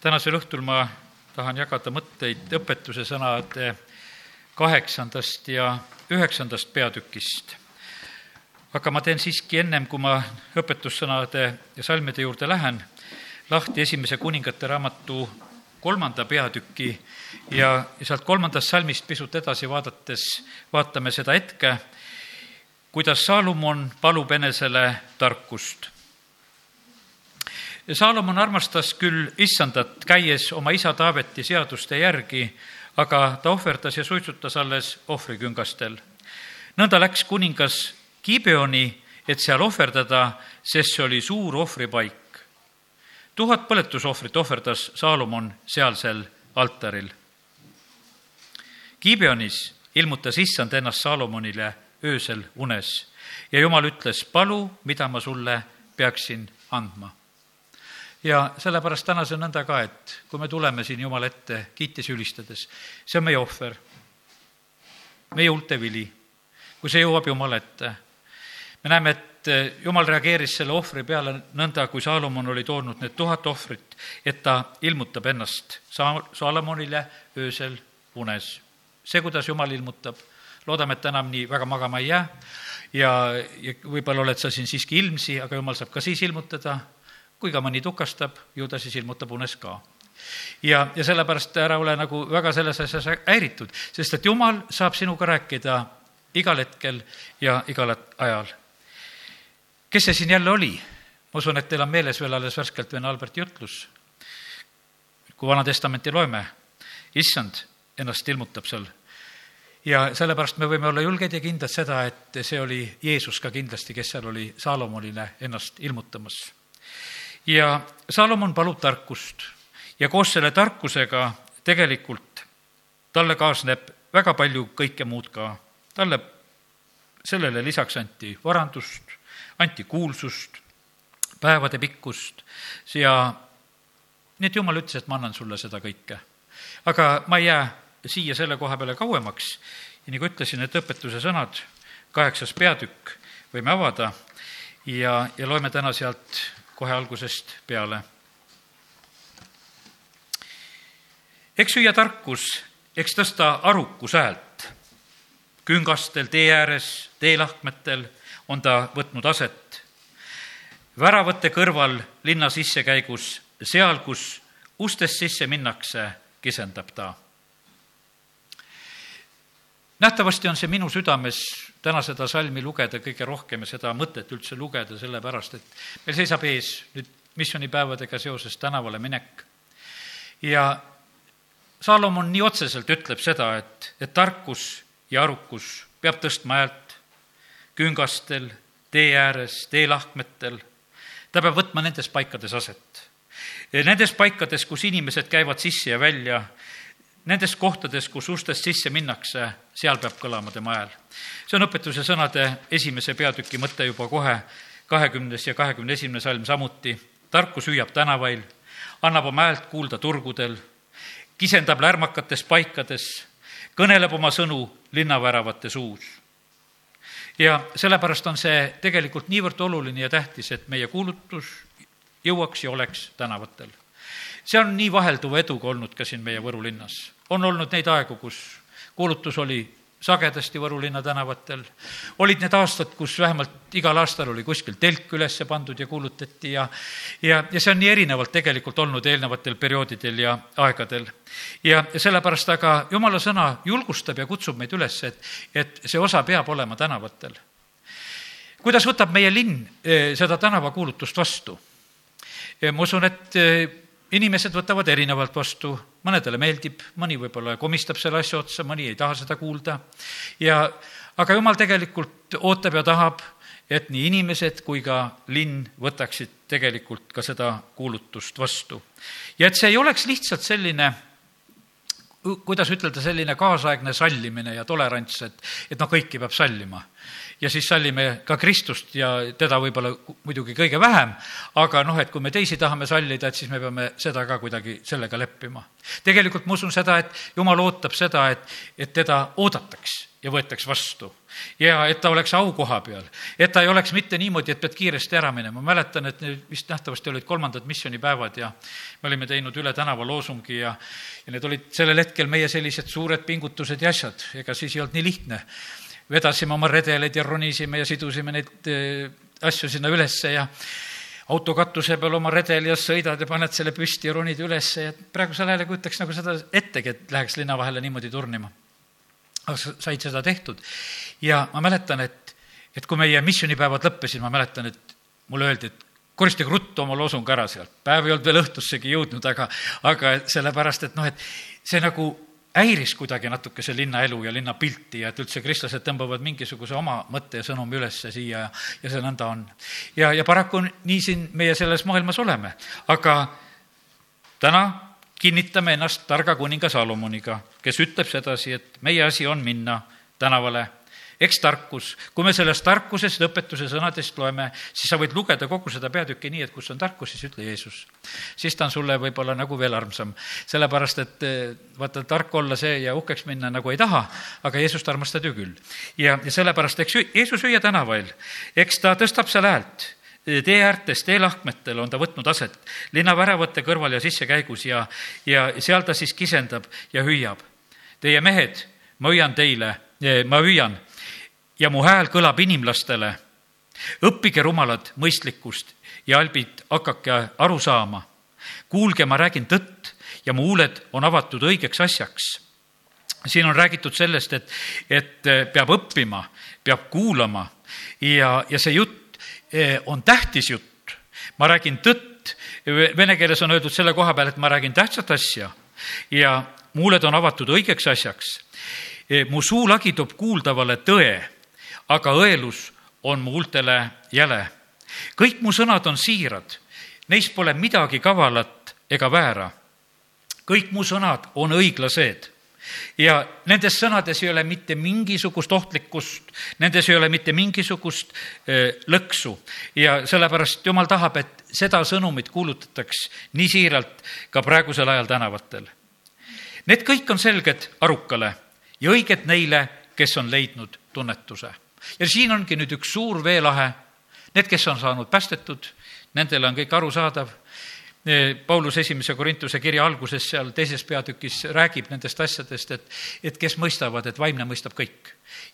tänasel õhtul ma tahan jagada mõtteid õpetuse sõnade kaheksandast ja üheksandast peatükist. aga ma teen siiski ennem, kui ma õpetussõnade ja salmide juurde lähen, lahti esimese kuningate raamatu kolmanda peatüki ja, sealt kolmandast salmist pisut edasi vaadates vaatame seda hetke, kuidas Saalomon palub enesele tarkust Saalomon armastas küll issandat, käies oma isa Taaveti seaduste järgi, aga ta ohverdas ja suitsutas alles ohvriküngastel. nõnda läks kuningas Gibeoni, et seal ohverdada, sest see oli suur ohvripaik. tuhat põletusohvrit ohverdas Saalomon sealsel altaril. Gibeonis ilmutas issand ennast Saalomonile öösel unes ja jumal ütles, palu, mida ma sulle peaksin andma ja sellepärast täna see on nõnda ka, et kui me tuleme siin Jumala ette kiites ülistades, see on meie ohver, meie huulte vili, kui see jõuab Jumala ette. me näeme, et Jumal reageeris selle ohvri peale nõnda, kui Saalomon oli toonud need tuhat ohvrit, et ta ilmutab ennast Sa-, Saalomonile öösel unes. see, kuidas Jumal ilmutab, loodame, et enam nii väga magama ei jää ja, ja võib-olla oled sa siin siiski ilmsi, aga Jumal saab ka siis ilmutada kui ka mõni tukastab, ju ta siis ilmutab unes ka ja, ja sellepärast ära ole nagu väga selles asjas häiritud, sest et jumal saab sinuga rääkida igal hetkel ja igal ajal. kes see siin jälle oli? ma usun, et teil on meeles veel alles värskelt vene Alberti jutlus. kui Vana Testamenti loeme, issand ennast ilmutab seal. ja sellepärast me võime olla julged ja kindlad seda, et see oli Jeesus ka kindlasti, kes seal oli Saalomonile ennast ilmutamas ja Salomon palub tarkust ja koos selle tarkusega tegelikult talle kaasneb väga palju kõike muud ka. talle, sellele lisaks anti varandust, anti kuulsust, päevade pikkust ja nii et jumal ütles, et ma annan sulle seda kõike. aga ma ei jää siia selle koha peale kauemaks ja nagu ütlesin, et õpetuse sõnad, kaheksas peatükk võime avada ja, ja loeme täna sealt kohe algusest peale. eks süüa tarkus, eks tõsta arukus häält. küngastel, tee ääres, teelahkmetel on ta võtnud aset. väravate kõrval linna sissekäigus, seal, kus ustest sisse minnakse, kisendab ta nähtavasti on see minu südames täna seda salmi lugeda kõige rohkem ja seda mõtet üldse lugeda, sellepärast et meil seisab ees nüüd missioonipäevadega seoses tänavale minek. ja Saalomon nii otseselt ütleb seda, et, et tarkus ja arukus peab tõstma häält küngastel, tee ääres, teelahkmetel, ta peab võtma nendes paikades aset. Nendes paikades, kus inimesed käivad sisse ja välja, nendes kohtades, kus ustest sisse minnakse, seal peab kõlama tema hääl. see on õpetuse sõnade esimese peatüki mõte juba kohe, kahekümnes ja kahekümne esimene salm samuti. tarkus hüüab tänavail, annab oma häält kuulda turgudel, kisendab lärmakates paikades, kõneleb oma sõnu linnaväravate suus. ja sellepärast on see tegelikult niivõrd oluline ja tähtis, et meie kuulutus jõuaks ja oleks tänavatel see on nii vahelduva eduga olnud ka siin meie Võru linnas. On olnud neid aegu, kus kuulutus oli sagedasti Võru linna tänavatel, olid need aastad, kus vähemalt igal aastal oli kuskil telk üles pandud ja kuulutati ja ja, ja see on nii erinevalt tegelikult olnud eelnevatel perioodidel ja aegadel. ja, sellepärast aga jumala sõna julgustab ja kutsub meid üles, et, et see osa peab olema tänavatel. kuidas võtab meie linn eh, seda tänavakuulutust vastu? ma usun, et eh, inimesed võtavad erinevalt vastu, mõnedele meeldib, mõni võib-olla komistab selle asja otsa, mõni ei taha seda kuulda. Ja aga jumal tegelikult ootab ja tahab, et nii inimesed kui ka linn võtaksid tegelikult ka seda kuulutust vastu. ja et see ei oleks lihtsalt selline kuidas ütelda, selline kaasaegne sallimine ja tolerants, et, et noh, kõiki peab sallima ja siis sallime ka Kristust ja teda võib-olla muidugi kõige vähem, aga noh, et kui me teisi tahame sallida, et siis me peame seda ka kuidagi sellega leppima. tegelikult ma usun seda, et Jumal ootab seda, et, et teda oodataks ja võetaks vastu. ja et ta oleks aukoha peal, et ta ei oleks mitte niimoodi, et pead kiiresti ära minema. ma mäletan, et need vist nähtavasti olid kolmandad missioonipäevad ja me olime teinud üle tänava loosungi ja, ja need olid sellel hetkel meie sellised suured pingutused ja asjad, ega siis ei olnud nii lihtne. Vedasime oma redeleid ja ronisime ja sidusime neid eh, asju sinna ülesse ja auto katuse peal oma redel ja sõidad ja paned selle püsti ja ronid ülesse ja praegusel ajal ei kujutaks nagu seda ettegi, et läheks linna vahele niimoodi turnima aga said seda tehtud. ja ma mäletan, et, et kui meie missioonipäevad lõppesid, ma mäletan, et mulle öeldi, et koristage ruttu oma loosung ära sealt. päev ei olnud veel õhtussegi jõudnud, aga, aga sellepärast, et noh, et see nagu häiris kuidagi natuke see linnaelu ja linnapilti ja et üldse kristlased tõmbavad mingisuguse oma mõtte ja sõnumi ülesse siia ja, ja see nõnda on. ja, ja paraku nii siin meie selles maailmas oleme, aga täna kinnitame ennast targa kuninga Salomoniga, kes ütleb sedasi, et meie asi on minna tänavale eks tarkus, kui me sellest tarkusest, õpetuse sõnadest loeme, siis sa võid lugeda kogu seda peatükki nii, et kus on tarkus, siis ütle Jeesus. siis ta on sulle võib-olla nagu veel armsam, sellepärast et eh, vaata, tark olla see ja uhkeks minna nagu ei taha, aga Jeesust armastad ju küll. ja, ja sellepärast, eks Jeesus hüüa tänavail, eks ta tõstab seal häält tee äärtes, teelahkmetel on ta võtnud aset, linnaväravate kõrval ja sissekäigus ja, ja seal ta siis kisendab ja hüüab. Teie mehed, ma hüüan teile, eh, ma hüüan ja mu hääl kõlab inimlastele. õppige rumalad mõistlikkust ja albid hakake aru saama. kuulge, ma räägin tõtt ja mu huuled on avatud õigeks asjaks. siin on räägitud sellest, et, et peab õppima, peab kuulama ja, ja see jutt Eh, on tähtis jutt. ma räägin tõtt, vene keeles on öeldud selle koha peal, et ma räägin tähtsat asja ja muuled on avatud õigeks asjaks. Eh, mu suulagi toob kuuldavale tõe, aga õelus on mu huultele jäle. kõik mu sõnad on siirad, neis pole midagi kavalat ega väära. kõik mu sõnad on õiglased ja nendes sõnades ei ole mitte mingisugust ohtlikkust, nendes ei ole mitte mingisugust lõksu ja sellepärast Jumal tahab, et seda sõnumit kuulutataks nii siiralt ka praegusel ajal tänavatel. Need kõik on selged arukale ja õiged neile, kes on leidnud tunnetuse. Ja siin ongi nüüd üks suur veelahe. Need, kes on saanud päästetud, nendele on kõik arusaadav Paulus esimese Korintuse kirja alguses seal teises peatükis räägib nendest asjadest, et, et kes mõistavad, et vaimne mõistab kõik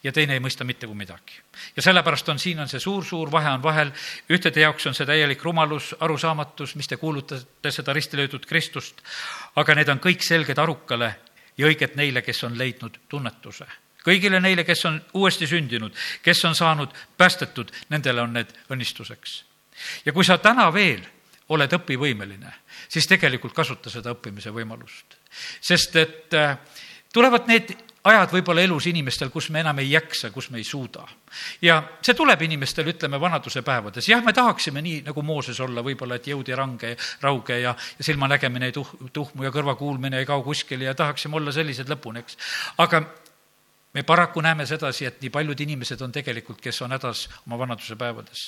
ja teine ei mõista mitte kui midagi. ja sellepärast on, siin on see suur-suur vahe on vahel, ühtede jaoks on see täielik rumalus, arusaamatus, mis te kuulutate seda risti löödud Kristust, aga need on kõik selged arukale ja õiged neile, kes on leidnud tunnetuse kõigile neile, kes on uuesti sündinud, kes on saanud päästetud, nendele on need õnnistuseks. ja kui sa täna veel oled õpivõimeline, siis tegelikult kasuta seda õppimise võimalust. sest et äh, tulevad need ajad võib-olla elus inimestel, kus me enam ei jaksa, kus me ei suuda. ja see tuleb inimestel, ütleme, vanaduse päevades. jah, me tahaksime nii, nagu Mooses olla võib-olla, et jõud ja range, rauge ja, ja silmanägemine ei tuh-, tuhmu ja kõrvakuulmine ei kao kuskile ja tahaksime olla sellised lõpuni, eks. aga me paraku näeme sedasi, et nii paljud inimesed on tegelikult, kes on hädas oma vanaduse päevades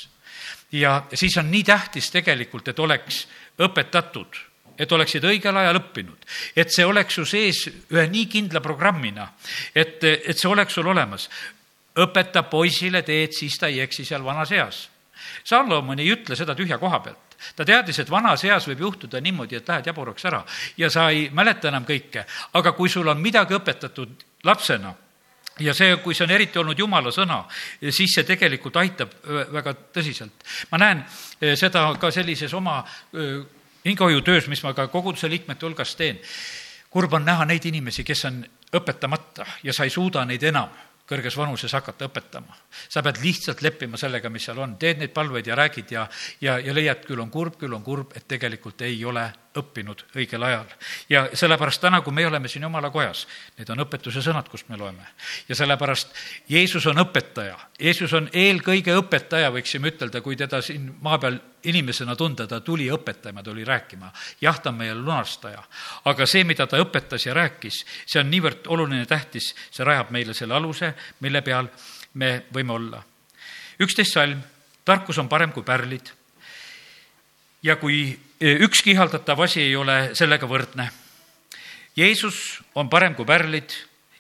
ja siis on nii tähtis tegelikult, et oleks õpetatud, et oleksid õigel ajal õppinud, et see oleks su sees ühe nii kindla programmina, et, et see oleks sul olemas. õpeta poisile teed, siis ta ei eksi seal vanas eas. Salomon ei ütle seda tühja koha pealt ta teadis, et vanas eas võib juhtuda niimoodi, et lähed jaburaks ära ja sa ei mäleta enam kõike, aga kui sul on midagi õpetatud lapsena ja see, kui see on eriti olnud jumala sõna, siis see tegelikult aitab väga tõsiselt. ma näen seda ka sellises oma hingehoiutöös, mis ma ka koguduse liikmete hulgas teen. kurb on näha neid inimesi, kes on õpetamata ja sa ei suuda neid enam kõrges vanuses hakata õpetama. sa pead lihtsalt leppima sellega, mis seal on, teed neid palveid ja räägid ja, ja, ja leiad, küll on kurb, küll on kurb, et tegelikult ei ole õppinud õigel ajal. ja sellepärast täna, kui me oleme siin Jumala kojas, need on õpetuse sõnad, kust me loeme. ja sellepärast Jeesus on õpetaja, Jeesus on eelkõige õpetaja, võiksime ütelda, kui teda siin maa peal inimesena tunda, ta tuli õpetama, tuli rääkima. jah, ta on meie lunastaja, aga see, mida ta õpetas ja rääkis, see on niivõrd oluline, tähtis, see rajab meile selle aluse, mille peal me võime olla. üksteist salm, tarkus on parem kui pärlid. ja kui ükski ihaldatav asi ei ole sellega võrdne. Jeesus on parem kui pärlid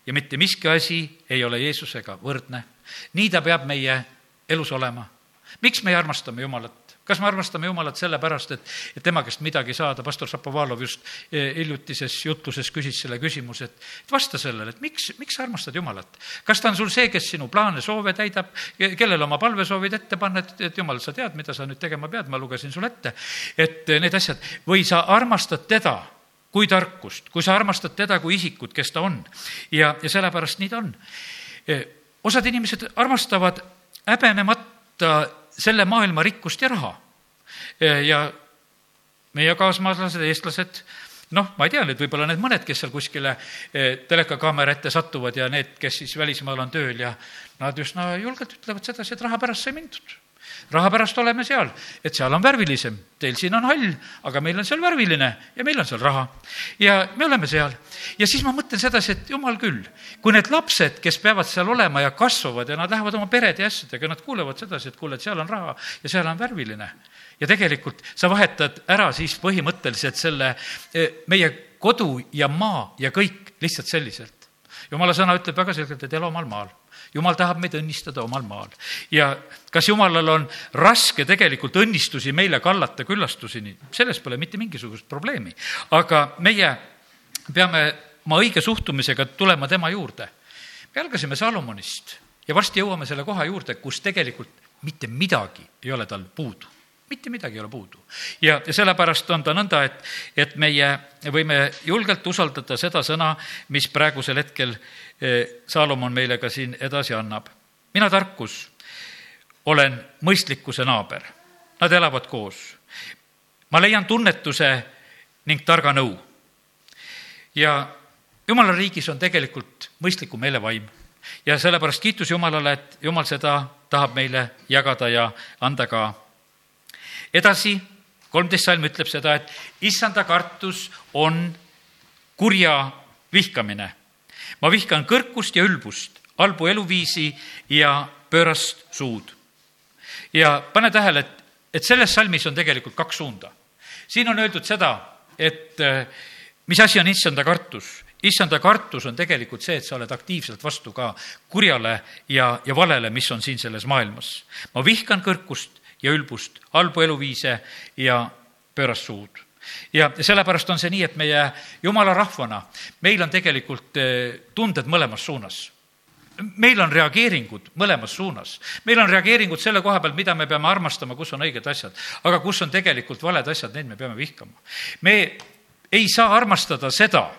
ja mitte miski asi ei ole Jeesusega võrdne. nii ta peab meie elus olema. miks me armastame Jumalat? Kas me armastame Jumalat sellepärast, et, et tema käest midagi saada, pastor Šapovalov just eh, hiljutises jutluses küsis selle küsimuse, et, et vasta sellele, et miks, miks sa armastad Jumalat? kas ta on sul see, kes sinu plaane, soove täidab, kellele oma palvesoovid ette panna, et, et Jumal, sa tead, mida sa nüüd tegema pead, ma lugesin sulle ette, et need asjad, või sa armastad teda kui tarkust, kui sa armastad teda kui isikut, kes ta on. ja, ja sellepärast nii ta on. Eh, osad inimesed armastavad häbenemata selle maailma rikkust ja raha. ja meie kaasmaalased, eestlased, noh, ma ei tea nüüd, võib-olla need mõned, kes seal kuskile telekakaamera ette satuvad ja need, kes siis välismaal on tööl ja nad üsna julgelt ütlevad sedasi, et raha pärast sai mindud raha pärast oleme seal, et seal on värvilisem. Teil siin on hall, aga meil on seal värviline ja meil on seal raha. ja me oleme seal. ja siis ma mõtlen sedasi, et jumal küll, kui need lapsed, kes peavad seal olema ja kasvavad ja nad lähevad oma perede ja asjadega, nad kuulevad sedasi, et kuule, et seal on raha ja seal on värviline. ja tegelikult sa vahetad ära siis põhimõtteliselt selle eh, meie kodu ja maa ja kõik lihtsalt selliselt. jumala sõna ütleb väga selgelt, et ela omal maal jumal tahab meid õnnistada omal maal. ja kas jumalal on raske tegelikult õnnistusi meile kallata küllastuseni, selles pole mitte mingisugust probleemi. aga meie peame oma õige suhtumisega tulema tema juurde. me algasime Salomonist ja varsti jõuame selle koha juurde, kus tegelikult mitte midagi ei ole tal puudu mitte midagi ei ole puudu. ja, ja sellepärast on ta nõnda, et, et meie võime julgelt usaldada seda sõna, mis praegusel hetkel Eh, Saalomon meile ka siin edasi annab. mina, tarkus, olen mõistlikkuse naaber. Nad elavad koos. ma leian tunnetuse ning targa nõu. ja jumala riigis on tegelikult mõistliku meelevaim ja sellepärast kiitus Jumalale, et Jumal seda tahab meile jagada ja anda ka. Edasi, kolmteist salm ütleb seda, et issanda kartus on kurja vihkamine ma vihkan kõrkust ja ülbust, halbu eluviisi ja pöörast suud. ja pane tähele, et, et selles salmis on tegelikult kaks suunda. siin on öeldud seda, et eh, mis asi on issanda kartus issanda kartus on tegelikult see, et sa oled aktiivselt vastu ka kurjale ja, ja valele, mis on siin selles maailmas. ma vihkan kõrkust ja ülbust, halbu eluviise ja pöörast suud ja sellepärast on see nii, et meie jumala rahvana, meil on tegelikult eh, tunded mõlemas suunas meil on reageeringud mõlemas suunas. meil on reageeringud selle koha peal, mida me peame armastama, kus on õiged asjad, aga kus on tegelikult valed asjad, neid me peame vihkama. me ei saa armastada seda,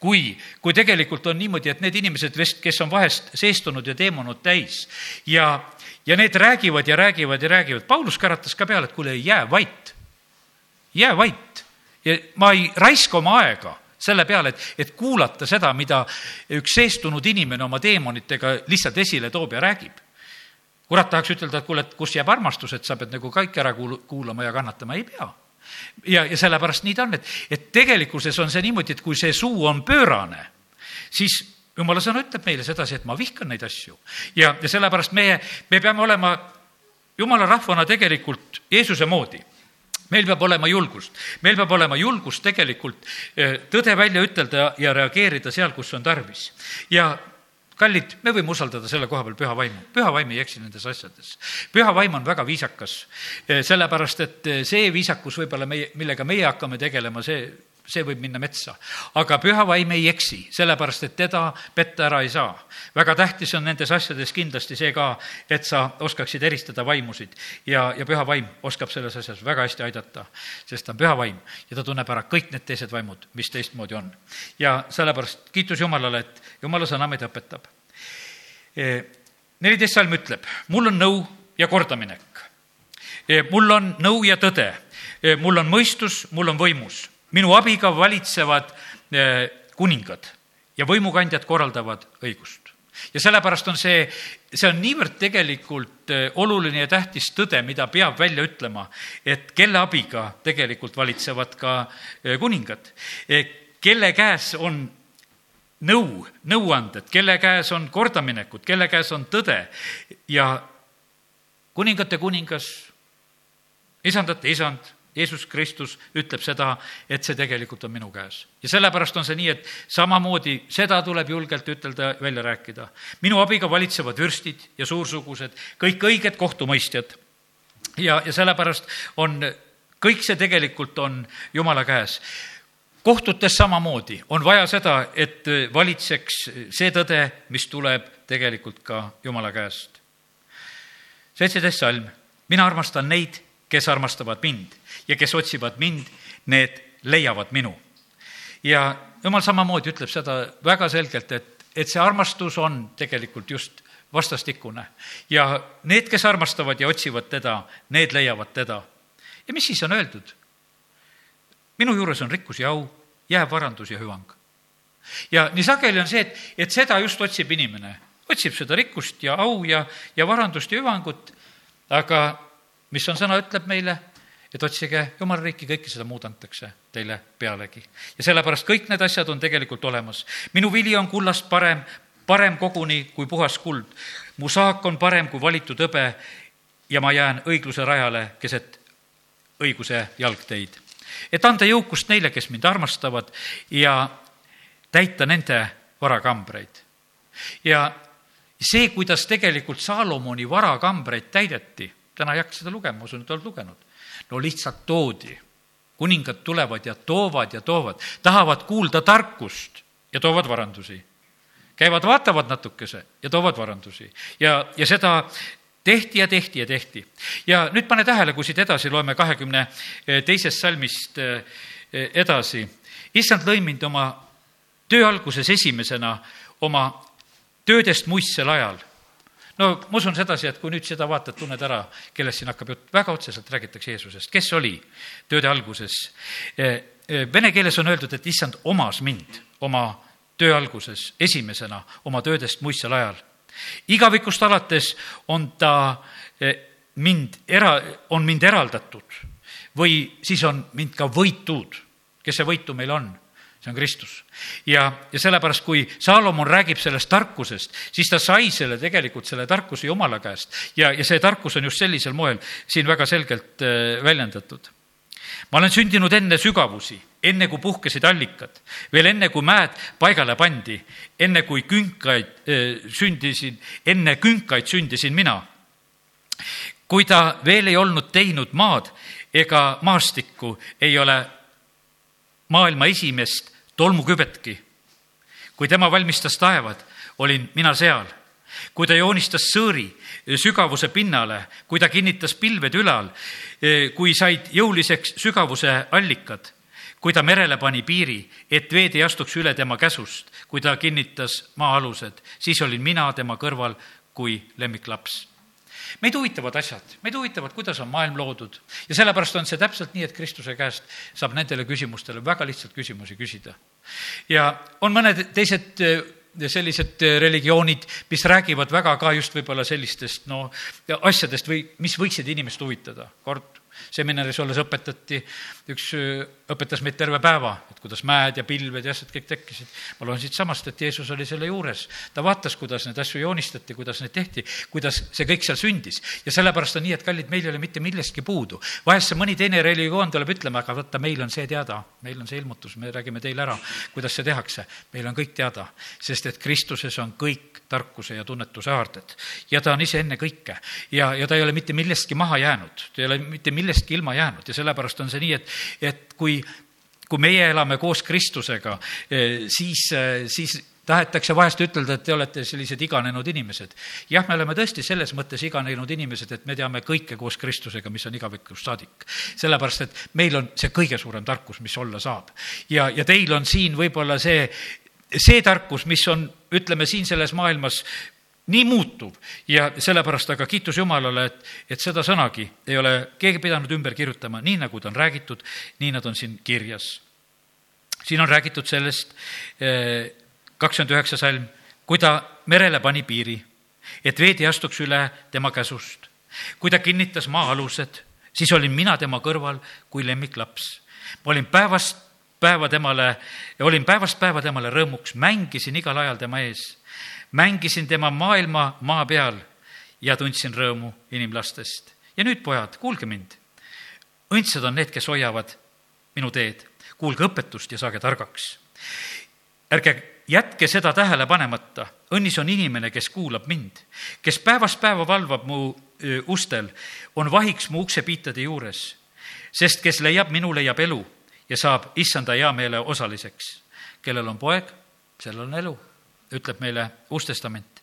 kui, kui tegelikult on niimoodi, et need inimesed, kes on vahest seestunud ja teemunud täis ja, ja need räägivad ja räägivad ja räägivad. Paulus käratas ka peale, et kuule, jää vait, jää vait ja ma ei raiska oma aega selle peale, et, et kuulata seda, mida üks seestunud inimene oma teemonitega lihtsalt esile toob ja räägib. kurat tahaks ütelda, et kuule, et kus jääb armastus, et sa pead nagu kõik ära kuul-, kuulama ja kannatama, ei pea. ja, ja sellepärast nii ta on, et, et tegelikkuses on see niimoodi, et kui see suu on pöörane, siis jumala sõna ütleb meile sedasi, et ma vihkan neid asju. ja, ja sellepärast meie, me peame olema jumala rahvana tegelikult Jeesuse moodi meil peab olema julgust, meil peab olema julgust tegelikult eh, tõde välja ütelda ja reageerida seal, kus on tarvis. ja kallid, me võime usaldada selle koha peal püha vaimu, püha vaim ei eksi nendes asjades. püha vaim on väga viisakas, eh, sellepärast et eh, see viisakus võib-olla meie, millega meie hakkame tegelema, see see võib minna metsa. aga püha vaim ei eksi, sellepärast et teda petta ära ei saa. väga tähtis on nendes asjades kindlasti see ka, et sa oskaksid eristada vaimusid ja, ja püha vaim oskab selles asjas väga hästi aidata, sest ta on püha vaim ja ta tunneb ära kõik need teised vaimud, mis teistmoodi on. ja sellepärast kiitus Jumalale, et Jumala sõna meid õpetab. E, neliteist salm ütleb, mul on nõu ja kordaminek. E, mul on nõu ja tõde, e, mul on mõistus, mul on võimus minu abiga valitsevad eh, kuningad ja võimukandjad korraldavad õigust. ja sellepärast on see, see on niivõrd tegelikult eh, oluline ja tähtis tõde, mida peab välja ütlema, et kelle abiga tegelikult valitsevad ka eh, kuningad, kelle käes on nõu, nõuanded, kelle käes on kordaminekud, kelle käes on tõde ja kuningate kuningas, isandate isand, Jeesus Kristus ütleb seda, et see tegelikult on minu käes. ja sellepärast on see nii, et samamoodi seda tuleb julgelt ütelda, välja rääkida. minu abiga valitsevad vürstid ja suursugused, kõik õiged kohtumõistjad. ja, ja sellepärast on, kõik see tegelikult on Jumala käes kohtutes samamoodi on vaja seda, et valitseks see tõde, mis tuleb tegelikult ka Jumala käest. seitseteist salm, mina armastan neid, kes armastavad mind ja kes otsivad mind, need leiavad minu. ja jumal samamoodi ütleb seda väga selgelt, et, et see armastus on tegelikult just vastastikune. ja need, kes armastavad ja otsivad teda, need leiavad teda. ja mis siis on öeldud? minu juures on rikkus ja au, jääb varandus ja hüvang. ja nii sageli on see, et, et seda just otsib inimene, otsib seda rikkust ja au ja, ja varandust ja hüvangut, aga mis on sõna, ütleb meile, et otsige Jumala riiki, kõike seda muud antakse teile pealegi. ja sellepärast kõik need asjad on tegelikult olemas. minu vili on kullast parem, parem koguni kui puhas kuld. mu saak on parem kui valitud hõbe ja ma jään õigluse rajale keset õiguse jalgteid. et anda jõukust neile, kes mind armastavad ja täita nende varakambreid. ja see, kuidas tegelikult Saalomoni varakambreid täideti, täna ei hakka seda lugema, ma usun, et oled lugenud. No lihtsalt toodi. kuningad tulevad ja toovad ja toovad, tahavad kuulda tarkust ja toovad varandusi. käivad, vaatavad natukese ja toovad varandusi ja, ja seda tehti ja tehti ja tehti. ja nüüd pane tähele, kui siit edasi loeme kahekümne teisest salmist eh, edasi. issand lõi mind oma töö alguses esimesena oma töödest muistsel ajal no ma usun sedasi, et kui nüüd seda vaatad, tunned ära, kellest siin hakkab jutt, väga otseselt räägitakse Jeesusest, kes oli tööde alguses. E, e, vene keeles on öeldud, et issand omas mind oma töö alguses esimesena oma töödest muistsel ajal. igavikust alates on ta e, mind era, on mind eraldatud või siis on mind ka võitud. kes see võitu meil on? See on Kristus. ja, ja sellepärast, kui Saalomon räägib sellest tarkusest, siis ta sai selle tegelikult, selle tarkuse Jumala käest ja, ja see tarkus on just sellisel moel siin väga selgelt äh, väljendatud. ma olen sündinud enne sügavusi, enne kui puhkesid allikad, veel enne kui mäed paigale pandi, enne kui künkaid äh, sündisin, enne künkaid sündisin mina. kui ta veel ei olnud teinud maad ega maastikku, ei ole maailma esimest tolmukübetki. kui tema valmistas taevad, olin mina seal. kui ta joonistas sõõri sügavuse pinnale, kui ta kinnitas pilved ülal, kui said jõuliseks sügavuse allikad, kui ta merele pani piiri, et veed ei astuks üle tema käsust, kui ta kinnitas maa-alused, siis olin mina tema kõrval kui lemmiklaps meid huvitavad asjad, meid huvitavad, kuidas on maailm loodud ja sellepärast on see täpselt nii, et Kristuse käest saab nendele küsimustele väga lihtsalt küsimusi küsida. ja on mõned teised eh, sellised eh, religioonid, mis räägivad väga ka just võib-olla sellistest no asjadest või mis võiksid inimest huvitada. kord seminaris olles õpetati, üks õpetas meid terve päeva, et kuidas mäed ja pilved ja asjad kõik tekkisid. ma loen siitsamast, et Jeesus oli selle juures. ta vaatas, kuidas neid asju joonistati, kuidas neid tehti, kuidas see kõik seal sündis. ja sellepärast on nii, et kallid, meil ei ole mitte millestki puudu. vahest see mõni teine religioon tuleb ütlema, aga vaata, meil on see teada, meil on see ilmutus, me räägime teile ära, kuidas see tehakse. meil on kõik teada, sest et Kristuses on kõik tarkuse ja tunnetuse haarded. ja ta on ise enne kõike ja, ja ta ei ole mitte millestki maha jäänud, ta ei ole mitte millestki ilma jäänud ja sellepärast on see nii, et, et kui, kui meie elame koos Kristusega, eh, siis, eh, siis tahetakse vahest ütelda, et te olete sellised iganenud inimesed. jah, me oleme tõesti selles mõttes iganenud inimesed, et me teame kõike koos Kristusega, mis on igavikust saadik. sellepärast, et meil on see kõige suurem tarkus, mis olla saab. ja, ja teil on siin võib-olla see, see tarkus, mis on, ütleme, siin selles maailmas nii muutuv ja sellepärast aga kiitus Jumalale, et, et seda sõnagi ei ole keegi pidanud ümber kirjutama, nii nagu ta on räägitud, nii nad on siin kirjas. siin on räägitud sellest, eh, kakskümmend üheksa salm, kui ta merele pani piiri, et veed ei astuks üle tema käsust. kui ta kinnitas maa-alused, siis olin mina tema kõrval kui lemmiklaps. ma olin päevast päeva temale olin päevast päeva temale rõõmuks, mängisin igal ajal tema ees. Mängisin tema maailma maa peal ja tundsin rõõmu inimlastest. ja nüüd, pojad, kuulge mind. õndsad on need, kes hoiavad minu teed. kuulge õpetust ja saage targaks. ärge jätke seda tähele panemata. õnnis on inimene, kes kuulab mind, kes päevast päeva valvab mu ustel, on vahiks mu uksepiitade juures. sest kes leiab minu, leiab elu ja saab issanda heameele osaliseks. kellel on poeg, sellel on elu, ütleb meile Uus Testament.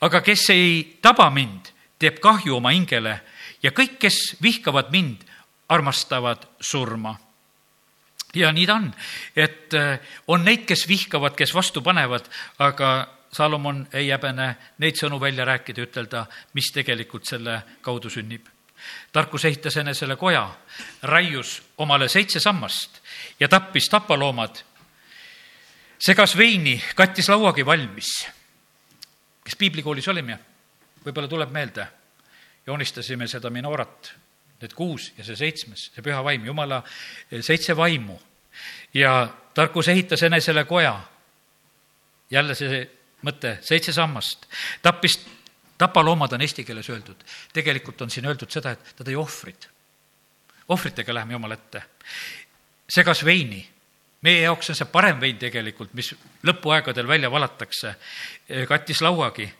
aga kes ei taba mind, teeb kahju oma hingele ja kõik, kes vihkavad mind, armastavad surma ja nii ta on, et äh, on neid, kes vihkavad, kes vastu panevad, aga Salomon ei häbene neid sõnu välja rääkida, ütelda, mis tegelikult selle kaudu sünnib. tarkus ehitas enesele koja, raius omale seitse sammast ja tappis tapaloomad, segas veini, kattis lauagi valmis. kes piiblikoolis olime, võib-olla tuleb meelde, joonistasime seda minoorat need kuus ja see seitsmes, see püha vaim, jumala seitse vaimu. ja tarkus ehitas enesele koja. jälle see mõte, seitse sammast, tappis, tapaloomad on eesti keeles öeldud. tegelikult on siin öeldud seda, et ta tõi ohvrid. ohvritega läheme Jumala ette. segas veini meie jaoks on see parem vein tegelikult, mis lõpuaegadel välja valatakse. kattis lauagi,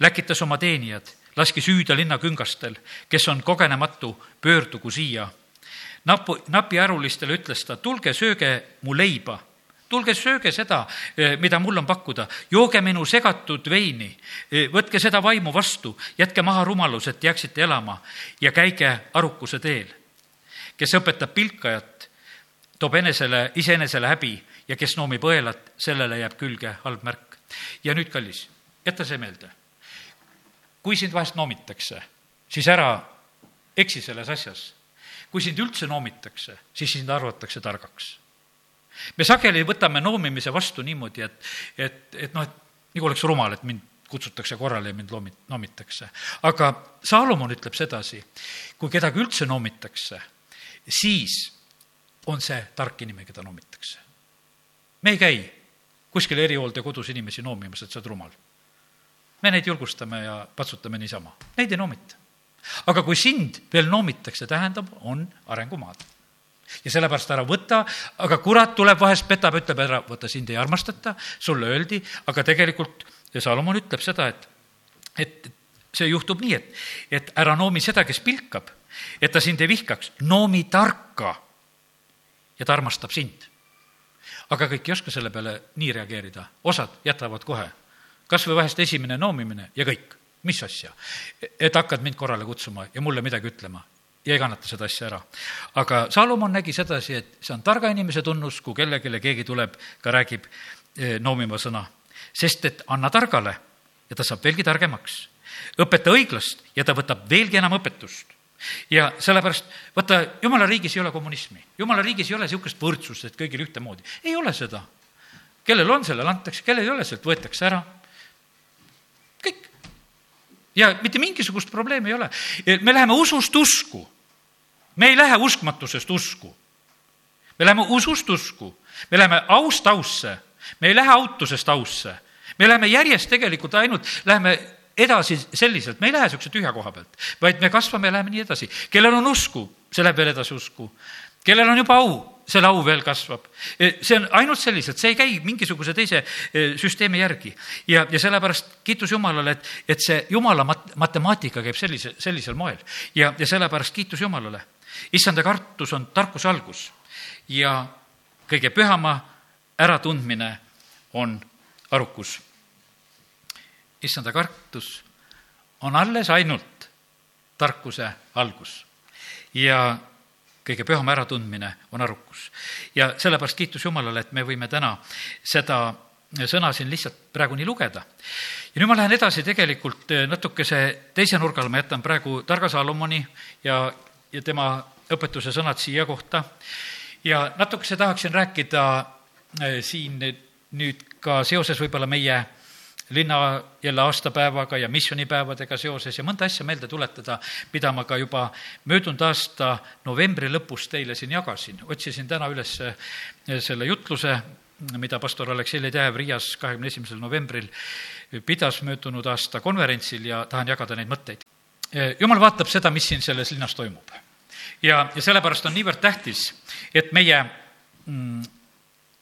läkitas oma teenijad laski süüda linna küngastel, kes on kogenematu, pöördugu siia. napu, napiärulistele ütles ta, tulge sööge mu leiba, tulge sööge seda, mida mul on pakkuda, jooge minu segatud veini, võtke seda vaimu vastu, jätke maha rumalus, et jääksite elama ja käige arukuse teel. kes õpetab pilkajat, toob enesele, iseenesele häbi ja kes noomib õelat, sellele jääb külge halb märk. ja nüüd, kallis, jäta see meelde kui sind vahest noomitakse, siis ära eksi selles asjas. kui sind üldse noomitakse, siis sind arvatakse targaks. me sageli võtame noomimise vastu niimoodi, et, et, et noh, et nagu oleks rumal, et mind kutsutakse korrale ja mind loomi-, noomitakse. aga Saalomon ütleb sedasi, kui kedagi üldse noomitakse, siis on see tark inimene, keda noomitakse. me ei käi kuskil erihooldekodus inimesi noomimas, et sa oled rumal me neid julgustame ja patsutame niisama, neid ei noomita. aga kui sind veel noomitakse, tähendab, on arengumaad. ja sellepärast ära võta, aga kurat tuleb vahest, petab, ütleb ära, vaata, sind ei armastata, sulle öeldi, aga tegelikult ja Salomon ütleb seda, et, et see juhtub nii, et, et ära noomi seda, kes pilkab, et ta sind ei vihkaks, noomi tarka ja ta armastab sind. aga kõik ei oska selle peale nii reageerida, osad jätavad kohe kas või vahest esimene noomimine ja kõik, mis asja. et hakkad mind korrale kutsuma ja mulle midagi ütlema ja ei kannata seda asja ära. aga Salomon nägi sedasi, et see on targa inimese tunnus, kui kellelegi keegi tuleb, ka räägib eh, noomiva sõna. sest et anna targale ja ta saab veelgi targemaks. õpeta õiglast ja ta võtab veelgi enam õpetust ja sellepärast, vaata, jumala riigis ei ole kommunismi, jumala riigis ei ole niisugust võrdsust, et kõigil ühtemoodi, ei ole seda. kellel on, sellele antakse, kellel ei ole, sealt võetakse ära ja mitte mingisugust probleemi ei ole. me läheme usust usku. me ei lähe uskmatusest usku. me läheme usust usku, me läheme aust ausse, me ei lähe autusest ausse. me läheme järjest tegelikult ainult, läheme edasi selliselt, me ei lähe niisuguse tühja koha pealt, vaid me kasvame ja läheme nii edasi. kellel on usku, see läheb veel edasi usku. kellel on juba au, selle au veel kasvab. E, see on ainult selliselt, see ei käi mingisuguse teise e, süsteemi järgi. ja, ja sellepärast kiitus Jumalale, et, et see Jumala mat-, matemaatika käib sellise, sellisel moel. ja, ja sellepärast kiitus Jumalale. issanda kartus on tarkuse algus ja kõige pühama äratundmine on arukus. Issanda kartus on alles ainult tarkuse algus ja kõige püham äratundmine on arukus. ja sellepärast kiitus Jumalale, et me võime täna seda sõna siin lihtsalt praegu nii lugeda. ja nüüd ma lähen edasi tegelikult natukese teise nurga alla, ma jätan praegu targa Salomoni ja, ja tema õpetuse sõnad siia kohta ja natukese tahaksin rääkida eh, siin nüüd ka seoses võib-olla meie linna jälle aastapäevaga ja missioonipäevadega seoses ja mõnda asja meelde tuletada, mida ma ka juba möödunud aasta novembri lõpus teile siin jagasin. otsisin täna üles eh, selle jutluse, mida pastor Aleksei Ledejev Riias kahekümne esimesel novembril pidas möödunud aasta konverentsil ja tahan jagada neid mõtteid. jumal vaatab seda, mis siin selles linnas toimub. ja, ja sellepärast on niivõrd tähtis, et meie mm,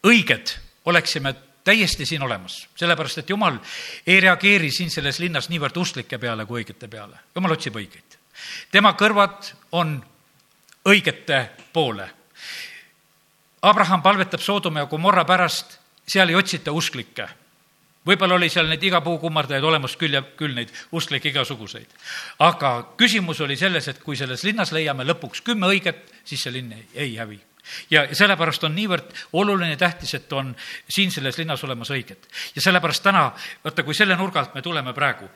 õiged oleksime täiesti siin olemas, sellepärast et jumal ei reageeri siin selles linnas niivõrd usklike peale kui õigete peale. jumal otsib õigeid. tema kõrvad on õigete poole. Abraham palvetab Soodoma ja Gomorra pärast, seal ei otsita usklikke võib-olla oli seal neid iga puu kummardajaid olemas küll ja küll neid usklikke igasuguseid. aga küsimus oli selles, et kui selles linnas leiame lõpuks kümme õiget, siis see linn ei, hävi ja sellepärast on niivõrd oluline ja tähtis, et on siin selles linnas olemas õiged. ja sellepärast täna, vaata, kui selle nurga alt me tuleme praegu,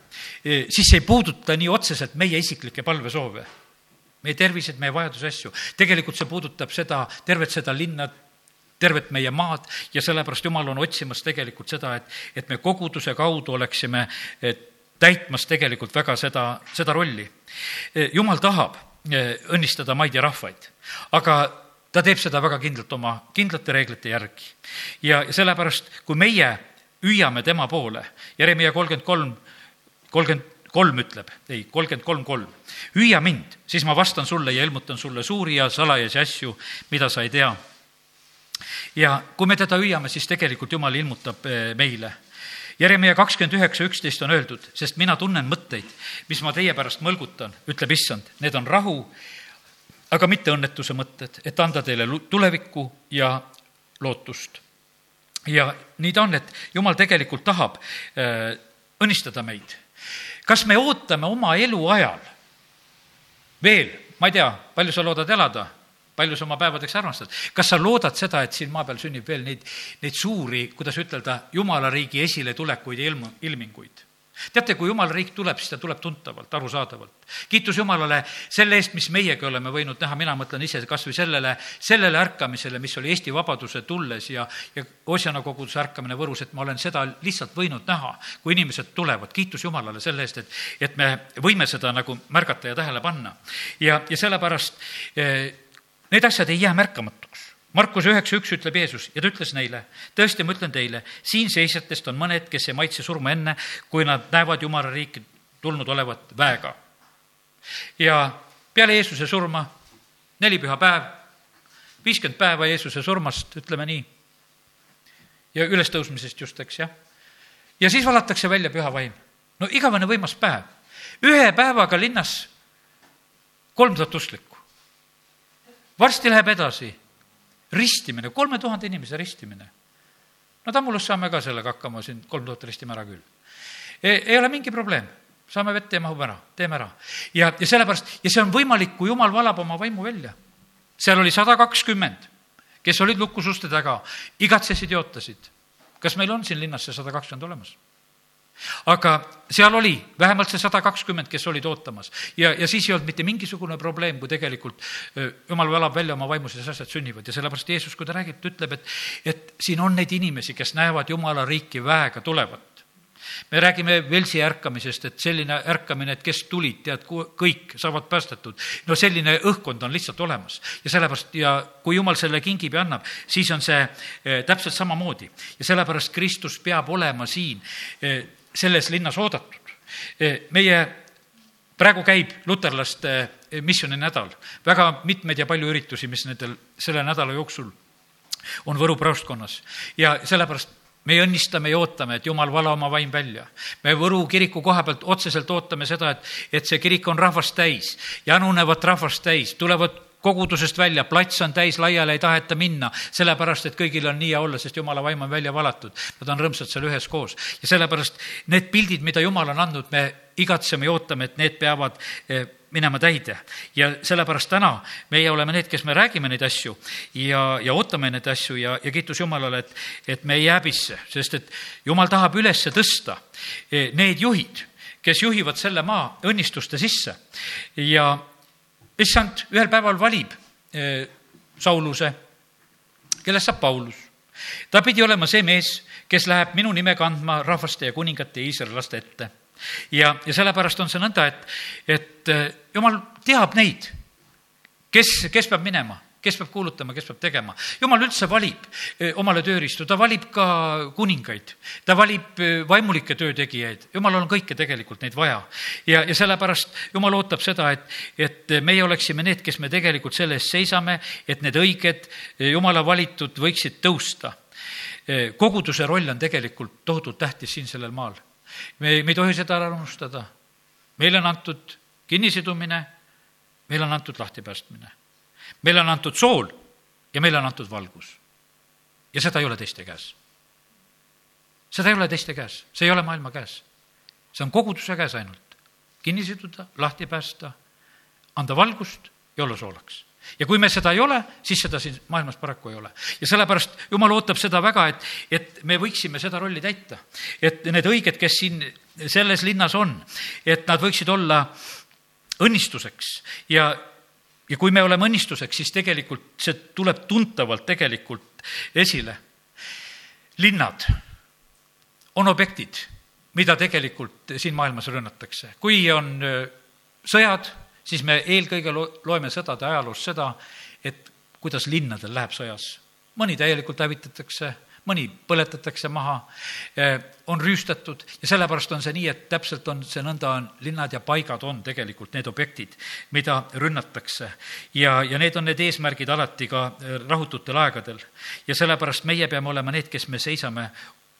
eh, siis ei puuduta nii otseselt meie isiklikke palvesoove, meie terviseid, meie vajadusi, asju. tegelikult see puudutab seda, tervet seda linna, tervet meie maad ja sellepärast Jumal on otsimas tegelikult seda, et, et me koguduse kaudu oleksime täitmas tegelikult väga seda, seda rolli. Eh, Jumal tahab eh, õnnistada maid ja rahvaid, aga ta teeb seda väga kindlalt oma kindlate reeglite järgi. ja sellepärast, kui meie hüüame tema poole, Jeremiah kolmkümmend kolm, kolmkümmend kolm ütleb, ei, kolmkümmend kolm, kolm. hüüa mind, siis ma vastan sulle ja ilmutan sulle suuri ja salajasi asju, mida sa ei tea. ja kui me teda hüüame, siis tegelikult Jumal ilmutab eh, meile. Jeremiah kakskümmend üheksa, üksteist on öeldud, sest mina tunnen mõtteid, mis ma teie pärast mõlgutan, ütleb issand, need on rahu aga mitte õnnetuse mõtted, et anda teile tulevikku ja lootust. ja nii ta on, et jumal tegelikult tahab äh, õnnistada meid. kas me ootame oma eluajal veel, ma ei tea, palju sa loodad elada, palju sa oma päevadeks armastad, kas sa loodad seda, et siin maa peal sünnib veel neid, neid suuri, kuidas ütelda, jumala riigi esiletulekuid ja ilmu, ilminguid teate, kui jumala riik tuleb, siis ta tuleb tuntavalt, arusaadavalt. kiitus Jumalale selle eest, mis meiegi oleme võinud näha, mina mõtlen ise kas või sellele, sellele ärkamisele, mis oli Eesti vabaduse tulles ja, ja Osjana koguduse ärkamine Võrus, et ma olen seda lihtsalt võinud näha, kui inimesed tulevad, kiitus Jumalale selle eest, et, et me võime seda nagu märgata ja tähele panna. ja, ja sellepärast eh, need asjad ei jää märkamatuks Markuse üheksa üks ütleb Jeesus ja ta ütles neile, tõesti, ma ütlen teile, siin seisjatest on mõned, kes ei maitse surma enne, kui nad näevad Jumala riiki tulnud olevat väega. ja peale Jeesuse surma, neli püha päev, viiskümmend päeva Jeesuse surmast, ütleme nii, ja ülestõusmisest just, eks jah. ja siis valatakse välja püha vaim. no igavene võimas päev. ühe päevaga linnas kolm tuhat usklikku. varsti läheb edasi ristimine, kolme tuhande inimese ristimine. no Tammulus saame ka sellega hakkama, siin kolm tuhat ristime ära küll. ei ole mingi probleem, saame vette ja mahub ära, teeme ära. ja, ja sellepärast, ja see on võimalik, kui jumal valab oma vaimu välja. seal oli sada kakskümmend, kes olid lukus uste taga, igatsesid ja ootasid. kas meil on siin linnas see sada kakskümmend olemas? Aga seal oli vähemalt see sada kakskümmend, kes olid ootamas. Ja, ja siis ei olnud mitte mingisugune probleem, kui tegelikult jumal valab välja oma vaimuses asjad sünnivad. Ja sellepärast Jeesus, kui ta räägib, ta ütleb, et, et siin on neid inimesi, kes näevad Jumala riiki väega tulevat. Me räägime Velsi ärkamisest, et selline ärkamine, et kes tulid, tead, kõik saavad päästetud. no selline õhkkond on lihtsalt olemas. Ja sellepärast ja kui jumal selle kingib ja annab, siis on see täpselt samamoodi. Ja sellepärast Kristus peab olema siin selles linnas oodatud. E, meie praegu käib luterlaste e, missiooni nädal, väga mitmeid ja palju üritusi, mis nendel selle nädala jooksul on Võru praostkonnas ja sellepärast me õnnistame ja ootame, et jumal vala oma vaim välja. me Võru kiriku koha pealt otseselt ootame seda, et, et see kirik on rahvast täis, janunevat rahvast täis, tulevad kogudusest välja, plats on täis, laiali ei taheta minna, sellepärast et kõigil on nii hea olla, sest jumala vaim on välja valatud. Nad on rõõmsad seal üheskoos ja sellepärast need pildid, mida jumal on andnud, me igatseme ja ootame, et need peavad eh, minema täide. ja sellepärast täna meie oleme need, kes me räägime neid asju ja, ja ootame neid asju ja, ja kiitus Jumalale, et, et me ei häbisse, sest et Jumal tahab üles tõsta eh, need juhid, kes juhivad selle maa õnnistuste sisse ja issand ühel päeval valib eh, Sauluse, kellest saab Paulus. ta pidi olema see mees, kes läheb minu nime kandma rahvaste ja kuningate ja iisraellaste ette. ja, ja sellepärast on see nõnda, et, et eh, jumal teab neid, kes, kes peab minema kes peab kuulutama, kes peab tegema. jumal üldse valib omale tööriistu, ta valib ka kuningaid, ta valib vaimulikke töötegijaid, jumalal on kõike tegelikult neid vaja. ja, ja sellepärast jumal ootab seda, et, et meie oleksime need, kes me tegelikult selle eest seisame, et need õiged jumala valitud võiksid tõusta. koguduse roll on tegelikult tohutult tähtis siin sellel maal. me, me ei tohi seda ära unustada. meile on antud kinnisidumine, meile on antud lahtipäästmine meile on antud sool ja meile on antud valgus. ja seda ei ole teiste käes. seda ei ole teiste käes, see ei ole maailma käes. see on koguduse käes ainult. kinni siduda, lahti päästa, anda valgust ja olla soolaks ja kui me seda ei ole, siis seda siin maailmas paraku ei ole. ja sellepärast Jumal ootab seda väga, et, et me võiksime seda rolli täita. et need õiged, kes siin selles linnas on, et nad võiksid olla õnnistuseks ja ja kui me oleme õnnistuseks, siis tegelikult see tuleb tuntavalt tegelikult esile. linnad on objektid, mida tegelikult siin maailmas rünnatakse. kui on sõjad, siis me eelkõige loeme sõdade ajaloost seda, et kuidas linnadel läheb sõjas. mõni täielikult hävitatakse mõni põletatakse maha, eh, on rüüstatud ja sellepärast on see nii, et täpselt on see nõnda, on linnad ja paigad on tegelikult need objektid, mida rünnatakse. ja, ja need on need eesmärgid alati ka eh, rahututel aegadel. ja sellepärast meie peame olema need, kes me seisame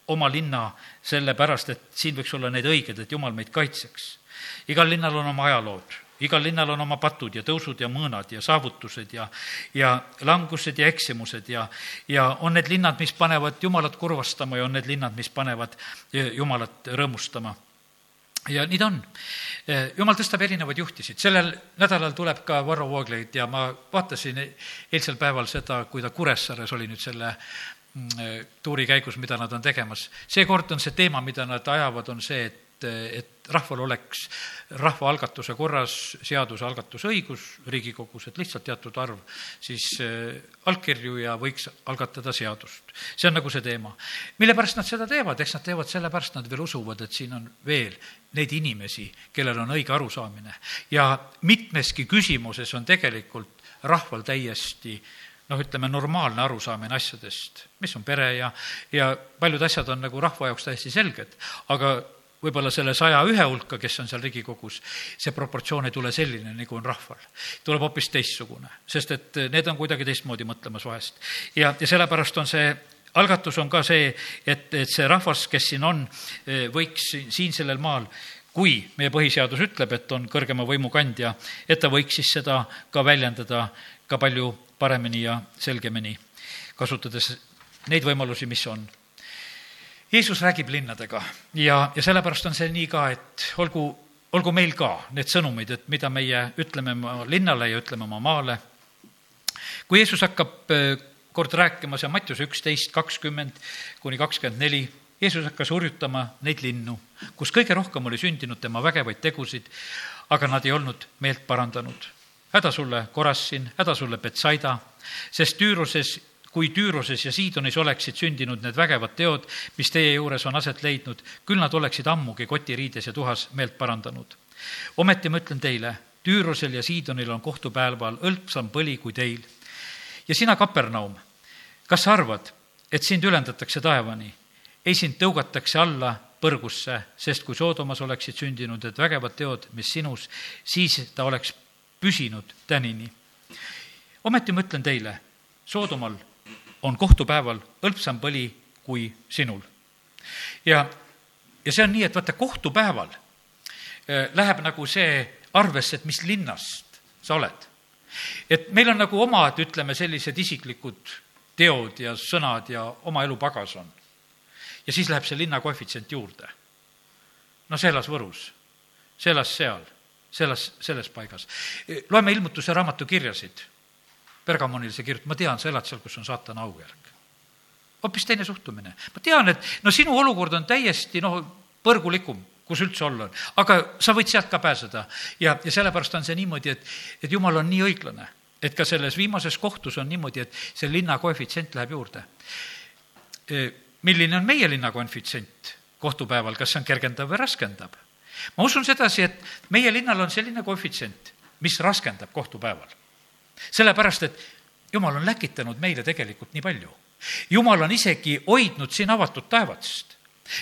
oma linna sellepärast, et siin võiks olla need õiged, et jumal meid kaitseks. igal linnal on oma ajalood igal linnal on oma patud ja tõusud ja mõõnad ja saavutused ja, ja langused ja eksimused ja, ja on need linnad, mis panevad Jumalat kurvastama ja on need linnad, mis panevad Jumalat rõõmustama ja nii ta on. jumal tõstab erinevaid juhtisid, sellel nädalal tuleb ka Varro Vooglaid ja ma vaatasin eilsel päeval seda, kui ta Kuressaares oli nüüd selle mm, tuuri käigus, mida nad on tegemas. seekord on see teema, mida nad ajavad, on see, et et, et rahval oleks rahvaalgatuse korras seadusalgatusõigus Riigikogus, et lihtsalt teatud arv siis äh, allkirju ja võiks algatada seadust. see on nagu see teema. mille pärast nad seda teevad, eks nad teevad sellepärast, nad veel usuvad, et siin on veel neid inimesi, kellel on õige arusaamine. ja mitmeski küsimuses on tegelikult rahval täiesti noh, ütleme normaalne arusaamine asjadest, mis on pere ja, ja paljud asjad on nagu rahva jaoks täiesti selged, aga võib-olla selle saja ühe hulka, kes on seal Riigikogus, see proportsioon ei tule selline, nagu on rahval. tuleb hoopis teistsugune, sest et need on kuidagi teistmoodi mõtlemas vahest. ja, ja sellepärast on see algatus on ka see, et, et see rahvas, kes siin on, võiks siin sellel maal kui meie põhiseadus ütleb, et on kõrgema võimu kandja, et ta võiks siis seda ka väljendada ka palju paremini ja selgemini, kasutades neid võimalusi, mis on Jeesus räägib linnadega ja, ja sellepärast on see nii ka, et olgu, olgu meil ka need sõnumid, et mida meie ütleme oma linnale ja ütleme oma maale. kui Jeesus hakkab äh, kord rääkima, see on Mattiuse üksteist, kakskümmend kuni kakskümmend neli, Jeesus hakkas hurjutama neid linnu, kus kõige rohkem oli sündinud tema vägevaid tegusid, aga nad ei olnud meelt parandanud. häda sulle, Korassin, häda sulle, Betsaida, sest Tüüruses kui Tüüroses ja Siidonis oleksid sündinud need vägevad teod, mis teie juures on aset leidnud, küll nad oleksid ammugi kotiriides ja tuhas meelt parandanud. ometi ma ütlen teile, Tüürosel ja Siidonil on kohtupäeval õlpsam põli kui teil. ja sina, Kapernaum, kas sa arvad, et sind ülendatakse taevani? ei, sind tõugatakse alla põrgusse, sest kui Soodomas oleksid sündinud need vägevad teod, mis sinus, siis ta oleks püsinud tänini. ometi ma ütlen teile, Soodomal on kohtupäeval hõlpsam põli kui sinul. ja, ja see on nii, et vaata, kohtupäeval äh, läheb nagu see arvesse, et mis linnast sa oled. et meil on nagu omad, ütleme, sellised isiklikud teod ja sõnad ja oma elu pagas on. ja siis läheb see linna koefitsient juurde. no see elas Võrus, see elas seal, see elas selles paigas. loeme ilmutuse raamatu kirjasid Pergamonil see kirjutab, ma tean, sa elad seal, kus on saatana aujärg. hoopis teine suhtumine. ma tean, et no sinu olukord on täiesti noh, põrgulikum, kus üldse olla on, aga sa võid sealt ka pääseda. ja, ja sellepärast on see niimoodi, et, et jumal on nii õiglane, et ka selles viimases kohtus on niimoodi, et see linna koefitsient läheb juurde. E, milline on meie linna koefitsient kohtupäeval, kas see on kergendav või raskendab? ma usun sedasi, et meie linnal on selline koefitsient, mis raskendab kohtupäeval sellepärast, et jumal on läkitanud meile tegelikult nii palju. jumal on isegi hoidnud siin avatud taevast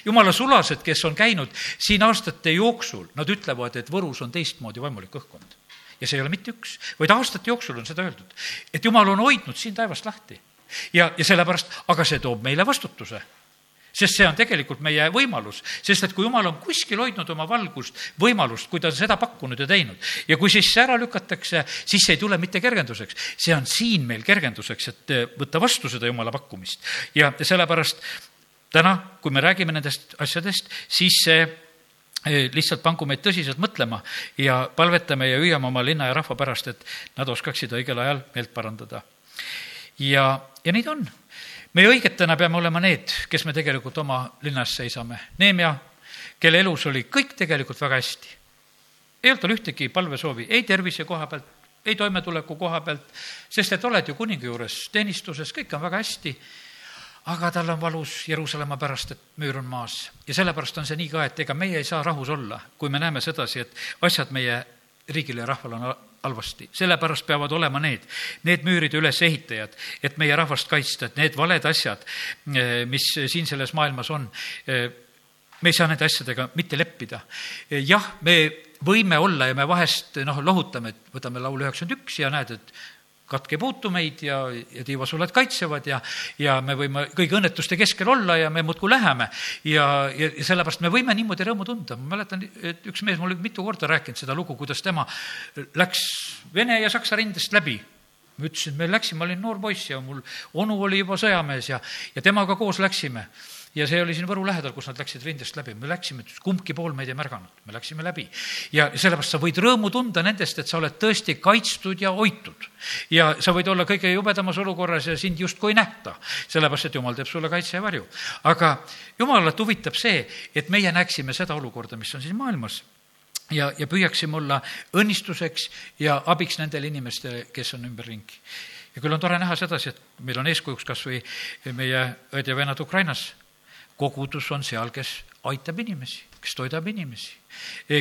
jumala sulased, kes on käinud siin aastate jooksul, nad ütlevad, et Võrus on teistmoodi vaimulik õhkkond. ja see ei ole mitte üks, vaid aastate jooksul on seda öeldud, et jumal on hoidnud siin taevast lahti. ja, ja sellepärast, aga see toob meile vastutuse sest see on tegelikult meie võimalus, sest et kui jumal on kuskil hoidnud oma valgust, võimalust, kui ta on seda pakkunud ja teinud ja kui siis see ära lükatakse, siis see ei tule mitte kergenduseks, see on siin meil kergenduseks, et võtta vastu seda jumala pakkumist. ja sellepärast täna, kui me räägime nendest asjadest, siis see eh, lihtsalt pangu meid tõsiselt mõtlema ja palvetame ja hüüame oma linna ja rahva pärast, et nad oskaksid õigel ajal meelt parandada. ja, ja neid on. Meie õigetena peame olema need, kes me tegelikult oma linnas seisame. Neemia, kelle elus oli kõik tegelikult väga hästi. ei olnud tal ühtegi palvesoovi, ei tervise koha pealt, ei toimetuleku koha pealt, sest et oled ju kuninga juures teenistuses, kõik on väga hästi aga tal on valus Jeruusalemma pärast, et müür on maas. ja sellepärast on see nii ka, et ega meie ei saa rahus olla, kui me näeme sedasi, et asjad meie riigil ja rahval on halvasti. sellepärast peavad olema need, need müüride ülesehitajad, et meie rahvast kaitsta, et need valed asjad, eh, mis siin selles maailmas on, eh, me ei saa nende asjadega mitte leppida. jah, me võime olla ja me vahest noh, lohutame, et võtame laulu üheksakümmend üks ja näed, et katk ei puutu meid ja, ja tiivasuled kaitsevad ja, ja me võime kõigi õnnetuste keskel olla ja me muudkui läheme. ja, ja, sellepärast me võime niimoodi rõõmu tunda. ma mäletan, et üks mees mul mitu korda rääkinud seda lugu, kuidas tema läks Vene ja Saksa rindest läbi ma ütlesin, me läksime, ma olin noor poiss ja mul onu oli juba sõjamees ja, ja temaga koos läksime ja see oli siin Võru lähedal, kus nad läksid rindest läbi, me läksime, kumbki pool meid ei märganud, me läksime läbi. ja sellepärast sa võid rõõmu tunda nendest, et sa oled tõesti kaitstud ja hoitud. ja sa võid olla kõige jubedamas olukorras ja sind justkui ei nähta, sellepärast et jumal teeb sulle kaitse ja varju. aga jumalat huvitab see, et meie näeksime seda olukorda, mis on siin maailmas ja, ja püüaksime olla õnnistuseks ja abiks nendele inimestele, kes on ümberringi. ja küll on tore näha sedasi, et meil on eeskujuks kas või meie õed ja vennad Ukrainas kogudus on seal, kes aitab inimesi, kes toidab inimesi,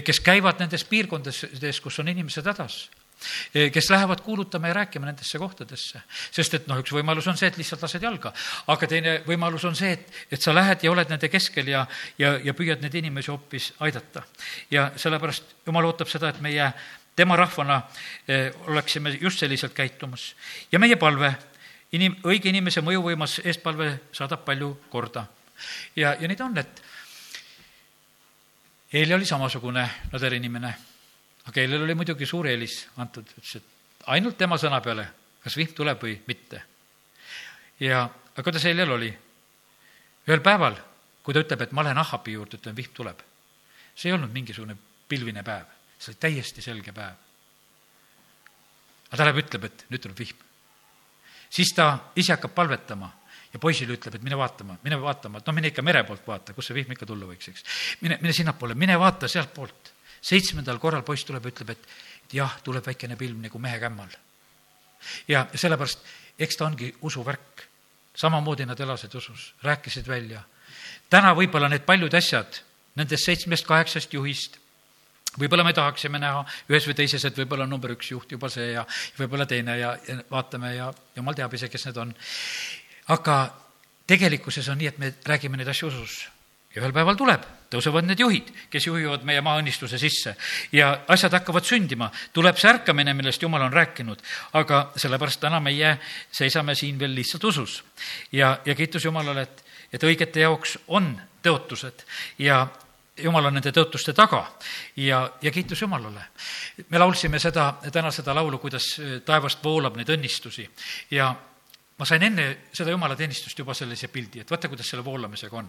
kes käivad nendes piirkondades, kus on inimesed hädas kes lähevad kuulutama ja rääkima nendesse kohtadesse. sest et noh, üks võimalus on see, et lihtsalt lased jalga, aga teine võimalus on see, et, et sa lähed ja oled nende keskel ja, ja, ja püüad neid inimesi hoopis aidata. ja sellepärast Jumal ootab seda, et meie tema rahvana eh, oleksime just selliselt käitumas. ja meie palve, inim-, õige inimese mõjuvõimas eestpalve saadab palju korda ja, ja neid on, et Eeli oli samasugune nõder inimene, aga Eelil oli muidugi suur eelis antud, ütles, et ainult tema sõna peale, kas vihm tuleb või mitte. ja, aga kuidas Eelil oli? ühel päeval, kui ta ütleb, et ma lähen Ahabi juurde, ütlen, vihm tuleb. see ei olnud mingisugune pilvine päev, see oli täiesti selge päev. aga ta läheb, ütleb, et nüüd tuleb vihm. siis ta ise hakkab palvetama ja poisile ütleb, et mine vaatama, mine vaatama, et noh, mine ikka mere poolt vaata, kus see vihm ikka tulla võiks, eks. mine, mine sinnapoole, mine vaata sealtpoolt. seitsmendal korral poiss tuleb ja ütleb, et, jah, tuleb väikene pilv nagu mehe kämmal. ja sellepärast, eks ta ongi usuvärk. samamoodi nad elasid usus, rääkisid välja. täna võib-olla need paljud asjad nendest seitsmest-kaheksast juhist võib-olla me tahaksime näha ühes või teises, et võib-olla number üks juht juba see ja võib-olla teine ja, ja vaatame ja jumal teab ise, kes need on aga tegelikkuses on nii, et me räägime neid asju usus. Ja ühel päeval tuleb, tõusevad need juhid, kes juhivad meie maaõnnistuse sisse. Ja asjad hakkavad sündima, tuleb see ärkamine, millest Jumal on rääkinud, aga sellepärast täna meie seisame siin veel lihtsalt usus. ja, ja kiitus Jumalale, et, et õigete jaoks on tõotused. Ja Jumal on nende tõotuste taga. Ja, ja kiitus Jumalale. me laulsime seda, täna seda laulu, kuidas taevast voolab neid õnnistusi. Ja ma sain enne seda jumalateenistust juba sellise pildi, et vaata, kuidas selle voolamisega on.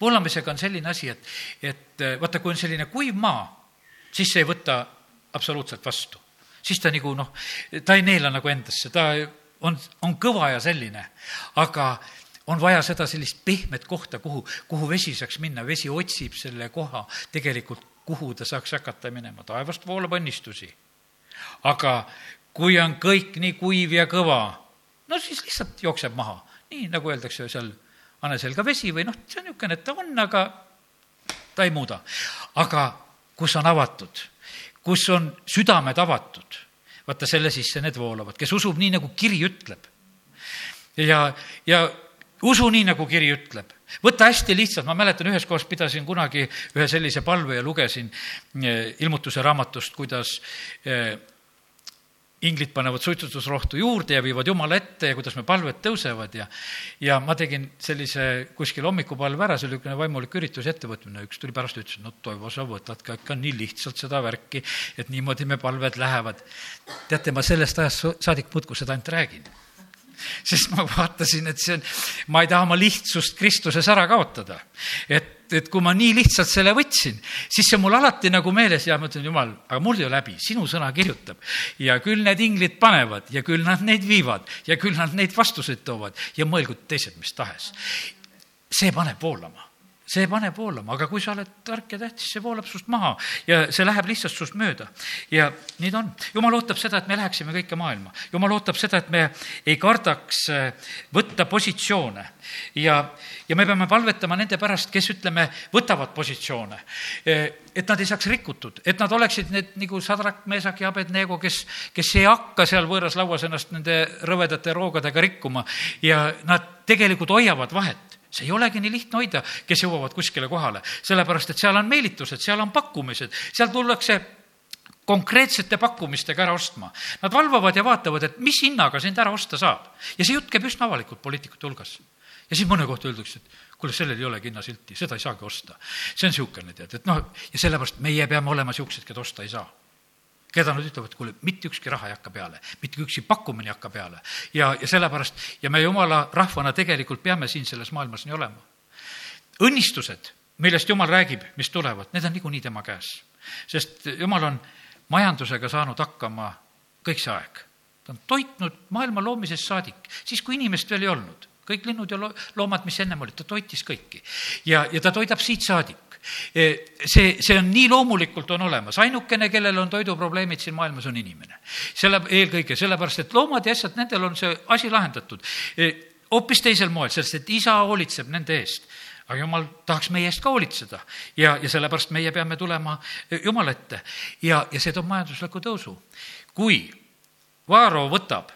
voolamisega on selline asi, et, et vaata, kui on selline kuiv maa, siis see ei võta absoluutselt vastu. siis ta nagu noh, ta ei neela nagu endasse, ta on, on kõva ja selline, aga on vaja seda sellist pehmet kohta, kuhu, kuhu vesi saaks minna, vesi otsib selle koha tegelikult, kuhu ta saaks hakata minema, taevast voolab õnnistusi. aga kui on kõik nii kuiv ja kõva, no siis lihtsalt jookseb maha. nii, nagu öeldakse seal ane selga vesi või noh, see on niisugune, et ta on, aga ta ei muuda. aga kus on avatud, kus on südamed avatud, vaata selle sisse need voolavad, kes usub nii, nagu kiri ütleb. ja, ja usu nii, nagu kiri ütleb. võta hästi lihtsalt, ma mäletan, ühes kohas pidasin kunagi ühe sellise palve ja lugesin eh, ilmutuse raamatust, kuidas eh, inglid panevad suitsutusrohtu juurde ja viivad Jumala ette ja kuidas me palved tõusevad ja ja ma tegin sellise kuskil hommikupalve ära, see oli niisugune vaimulik üritus, ettevõtmine, üks tuli pärast ja ütles, no Toivo, sa võtad ka ikka nii lihtsalt seda värki, et niimoodi me palved lähevad. teate, ma sellest ajast saadik muudkui seda ainult räägin sest ma vaatasin, et see on, ma ei taha oma lihtsust Kristuses ära kaotada. et, et kui ma nii lihtsalt selle võtsin, siis see mul alati nagu meeles ja ma ütlen, jumal, aga mul ju läbi, sinu sõna kirjutab. ja küll need inglid panevad ja küll nad neid viivad ja küll nad neid vastuseid toovad ja mõelgu teised mis tahes. see paneb voolama see paneb voolama, aga kui sa oled tark ja tähtis, see voolab sust maha ja see läheb lihtsalt sust mööda. ja nii ta on. jumal ootab seda, et me läheksime kõike maailma. jumal ootab seda, et me ei kardaks äh, võtta positsioone ja, ja me peame palvetama nende pärast, kes, ütleme, võtavad positsioone. Äh, et nad ei saaks rikutud, et nad oleksid need nagu Sadrak, Meesak ja Abednego, kes, kes ei hakka seal võõras lauas ennast nende rõvedate roogadega rikkuma ja nad tegelikult hoiavad vahet see ei olegi nii lihtne hoida, kes jõuavad kuskile kohale, sellepärast et seal on meelitused, seal on pakkumised, seal tullakse konkreetsete pakkumistega ära ostma. Nad valvavad ja vaatavad, et mis hinnaga sind ära osta saab. ja see jutt käib üsna avalikult poliitikute hulgas. ja siis mõne kohta öeldakse, et kuule, sellel ei olegi hinnasilti, seda ei saagi osta. see on niisugune, tead, et noh, ja sellepärast meie peame olema niisugused, keda osta ei saa keda nad ütlevad, kuule, mitte ükski raha ei hakka peale, mitte ükski pakkumine ei hakka peale. ja, ja sellepärast ja me jumala rahvana tegelikult peame siin selles maailmas nii olema. õnnistused, millest jumal räägib, mis tulevad, need on niikuinii tema käes. sest jumal on majandusega saanud hakkama kõik see aeg. ta on toitnud maailma loomisest saadik, siis kui inimest veel ei olnud kõik linnud ja loomad, mis ennem olid, ta toitis kõiki. ja, ja ta toidab siit saadik see, see on nii loomulikult on olemas, ainukene, kellel on toiduprobleemid siin maailmas, on inimene. selle, eelkõige sellepärast, et loomad ja asjad, nendel on see asi lahendatud. E, hoopis teisel moel, sest et isa hoolitseb nende eest. Aga jumal tahaks meie eest ka hoolitseda. Ja, ja sellepärast meie peame tulema Jumala ette. Ja, ja see toob majandusliku tõusu. kui Vaaro võtab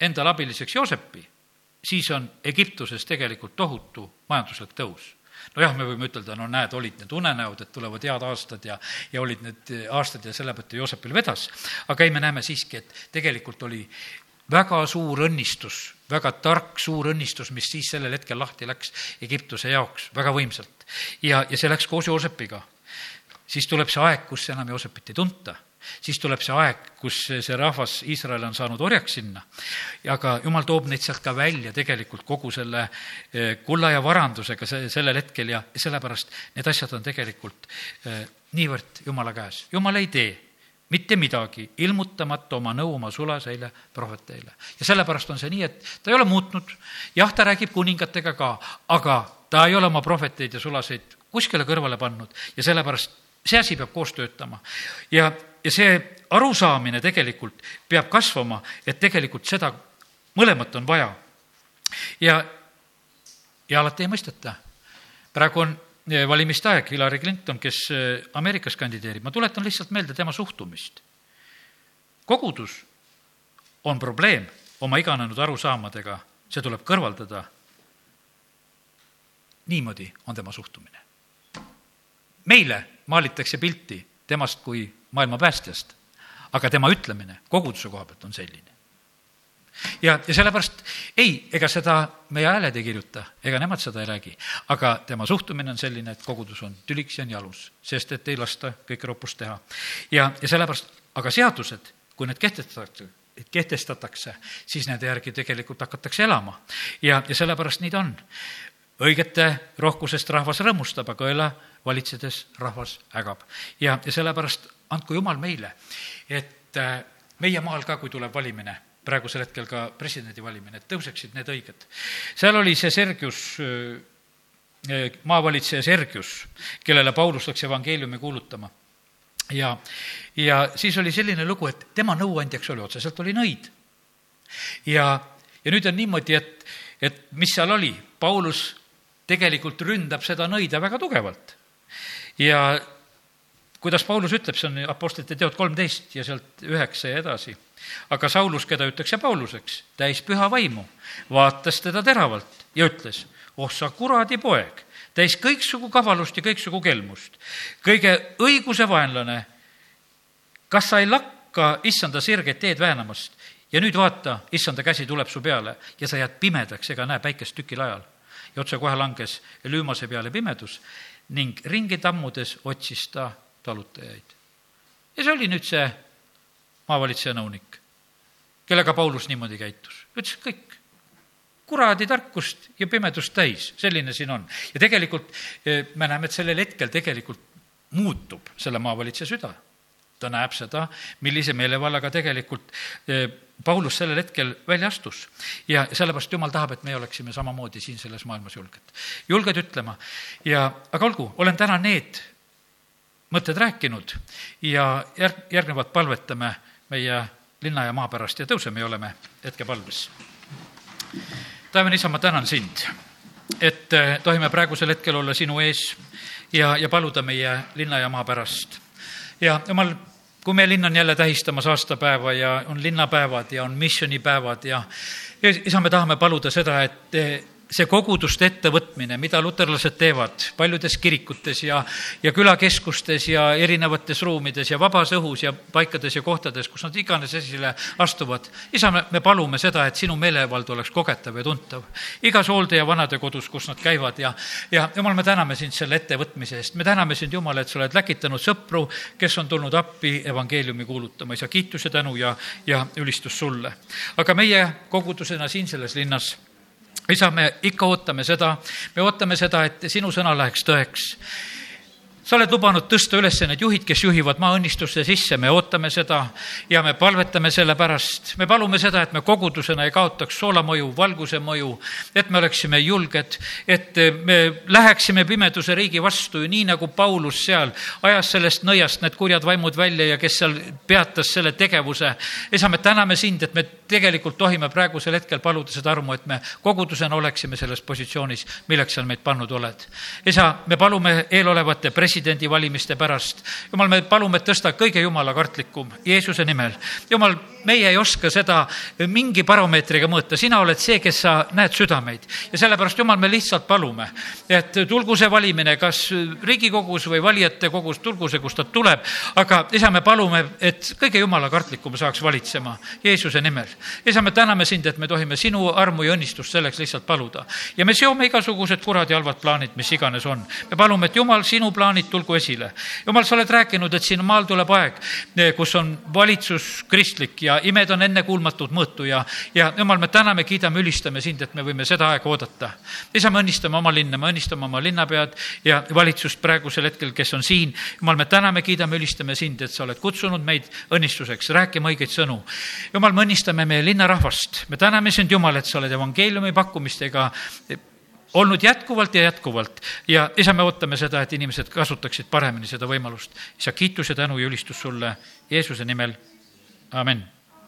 endale abiliseks Joosepi, siis on Egiptuses tegelikult tohutu majanduslik tõus nojah, me võime ütelda, no näed, olid need unenäod, et tulevad head aastad ja, ja olid need aastad ja selle pealt Joosepil vedas. aga ei, me näeme siiski, et tegelikult oli väga suur õnnistus, väga tark suur õnnistus, mis siis sellel hetkel lahti läks Egiptuse jaoks väga võimsalt. ja, ja see läks koos Joosepiga. siis tuleb see aeg, kus enam Joosepit ei tunta siis tuleb see aeg, kus see rahvas, Iisrael on saanud orjaks sinna. aga jumal toob neid sealt ka välja tegelikult kogu selle eh, kulla ja varandusega see, sellel hetkel ja sellepärast need asjad on tegelikult eh, niivõrd Jumala käes. Jumal ei tee mitte midagi, ilmutamata oma nõu oma sulaseile prohveteile. ja sellepärast on see nii, et ta ei ole muutnud, jah, ta räägib kuningatega ka, aga ta ei ole oma prohveteid ja sulaseid kuskile kõrvale pannud ja sellepärast see asi peab koos töötama. ja ja see arusaamine tegelikult peab kasvama, et tegelikult seda mõlemat on vaja. ja, ja alati ei mõisteta. praegu on eh, valimiste aeg, Hillary Clinton, kes eh, Ameerikas kandideerib, ma tuletan lihtsalt meelde tema suhtumist. kogudus on probleem oma iganenud arusaamadega, see tuleb kõrvaldada. niimoodi on tema suhtumine. Meile maalitakse pilti temast kui maailma päästjast. aga tema ütlemine koguduse koha pealt on selline. ja, ja sellepärast ei, ega seda meie hääled ei kirjuta, ega nemad seda ei räägi, aga tema suhtumine on selline, et kogudus on tüliks ja on jalus, sest et ei lasta kõike ropust teha. ja, ja sellepärast, aga seadused, kui need kehtestatakse, kehtestatakse, siis nende järgi tegelikult hakatakse elama. ja, ja sellepärast nii ta on. Õigete rohkusest rahvas rõõmustab, aga õela valitsedes rahvas ägab. ja, ja sellepärast andku Jumal meile, et äh, meie maal ka, kui tuleb valimine, praegusel hetkel ka presidendi valimine, et tõuseksid need õiged. seal oli see Sergius, äh, äh, maavalitseja Sergius, kellele Paulus läks evangeeliumi kuulutama. ja, ja siis oli selline lugu, et tema nõuandjaks oli otseselt, oli nõid. ja, ja nüüd on niimoodi, et, et mis seal oli, Paulus tegelikult ründab seda nõida väga tugevalt. ja kuidas Paulus ütleb, see on Apostlite teod kolmteist ja sealt üheksa ja edasi. aga Saulus, keda ütleks ja Pauluseks, täis püha vaimu, vaatas teda teravalt ja ütles, oh sa kuradi poeg, täis kõiksugu kavalust ja kõiksugu kelmust, kõige õiguse vaenlane, kas sa ei lakka issanda sirgeid teed väänamast ja nüüd vaata, issanda käsi tuleb su peale ja sa jääd pimedaks ega näe päikest tükil ajal. Ja otsekohe langes lüümase peale pimedus ning ringi tammudes otsis ta talutajaid. ja see oli nüüd see maavalitseja nõunik, kellega Paulus niimoodi käitus. ütles kõik, kuradi tarkust ja pimedust täis, selline siin on. ja tegelikult eh, me näeme, et sellel hetkel tegelikult muutub selle maavalitseja süda. ta näeb seda, millise meelevallaga tegelikult eh, Paulus sellel hetkel välja astus ja sellepärast Jumal tahab, et me oleksime samamoodi siin selles maailmas julged. julged ütlema ja, aga olgu, olen täna need mõtted rääkinud ja järg, järgnevalt palvetame meie linna ja maa pärast ja tõuseme ja oleme hetkepalves. taevane isa, ma tänan sind, et eh, tohime praegusel hetkel olla sinu ees ja, ja paluda meie linna ja maa pärast. ja jumal, kui meie linn on jälle tähistamas aastapäeva ja on linnapäevad ja on missioonipäevad ja, isa, me tahame paluda seda, et see koguduste ettevõtmine, mida luterlased teevad paljudes kirikutes ja, ja külakeskustes ja erinevates ruumides ja vabas õhus ja paikades ja kohtades, kus nad iganes esile astuvad. isa, me, me palume seda, et sinu meelevald oleks kogetav ja tuntav. igas hoolde- ja vanadekodus, kus nad käivad ja, ja jumal, me täname sind selle ettevõtmise eest. me täname sind, Jumal, et sa oled läkitanud sõpru, kes on tulnud appi evangeeliumi kuulutama. isa, kiitus ja tänu ja, ja ülistus sulle. aga meie kogudusena siin selles linnas isa, me ikka ootame seda, me ootame seda, et sinu sõna läheks tõeks sa oled lubanud tõsta üles need juhid, kes juhivad maaõnnistusse sisse, me ootame seda ja me palvetame selle pärast. me palume seda, et me kogudusena ei kaotaks soolamõju, valguse mõju, et me oleksime julged, et me läheksime pimeduse riigi vastu, nii nagu Paulus seal ajas sellest nõiast need kurjad vaimud välja ja kes seal peatas selle tegevuse. isa, me täname sind, et me tegelikult tohime praegusel hetkel paluda seda armu, et me kogudusena oleksime selles positsioonis, milleks sa meid pannud oled. isa, me palume eelolevate presidendi presidendivalimiste pärast. jumal, me palume, et tõsta kõige jumalakartlikum Jeesuse nimel. jumal, meie ei oska seda mingi baromeetriga mõõta, sina oled see, kes sa näed südameid. ja sellepärast, Jumal, me lihtsalt palume, et tulgu see valimine kas Riigikogus või valijate kogus, tulgu see, kust ta tuleb, aga isa, me palume, et kõige jumalakartlikum saaks valitsema Jeesuse nimel. isa, me täname sind, et me tohime sinu armu ja õnnistust selleks lihtsalt paluda. ja me seome igasugused kurad ja halvad plaanid, mis iganes on. me palume, et Jumal, sinu plaanid tulgu esile. Jumal, sa oled rääkinud, et siin maal tuleb aeg, kus on valitsus kristlik ja imed on ennekuulmatud mõõtu ja, ja Jumal, me täname, kiidame, ülistame sind, et me võime seda aega oodata. isa, me õnnistame oma linna, me õnnistame oma linnapead ja valitsust praegusel hetkel, kes on siin. Jumal, me täname, kiidame, ülistame sind, et sa oled kutsunud meid õnnistuseks, rääkima õigeid sõnu. Jumal, me õnnistame meie linnarahvast, me täname sind, Jumal, et sa oled evangeeliumi pakkumistega olnud jätkuvalt ja jätkuvalt. Ja isa, me ootame seda, et inimesed kasutaksid paremini seda võimalust. isa, kiitus ja tänu ja ülistus sulle Jeesuse nimel, amin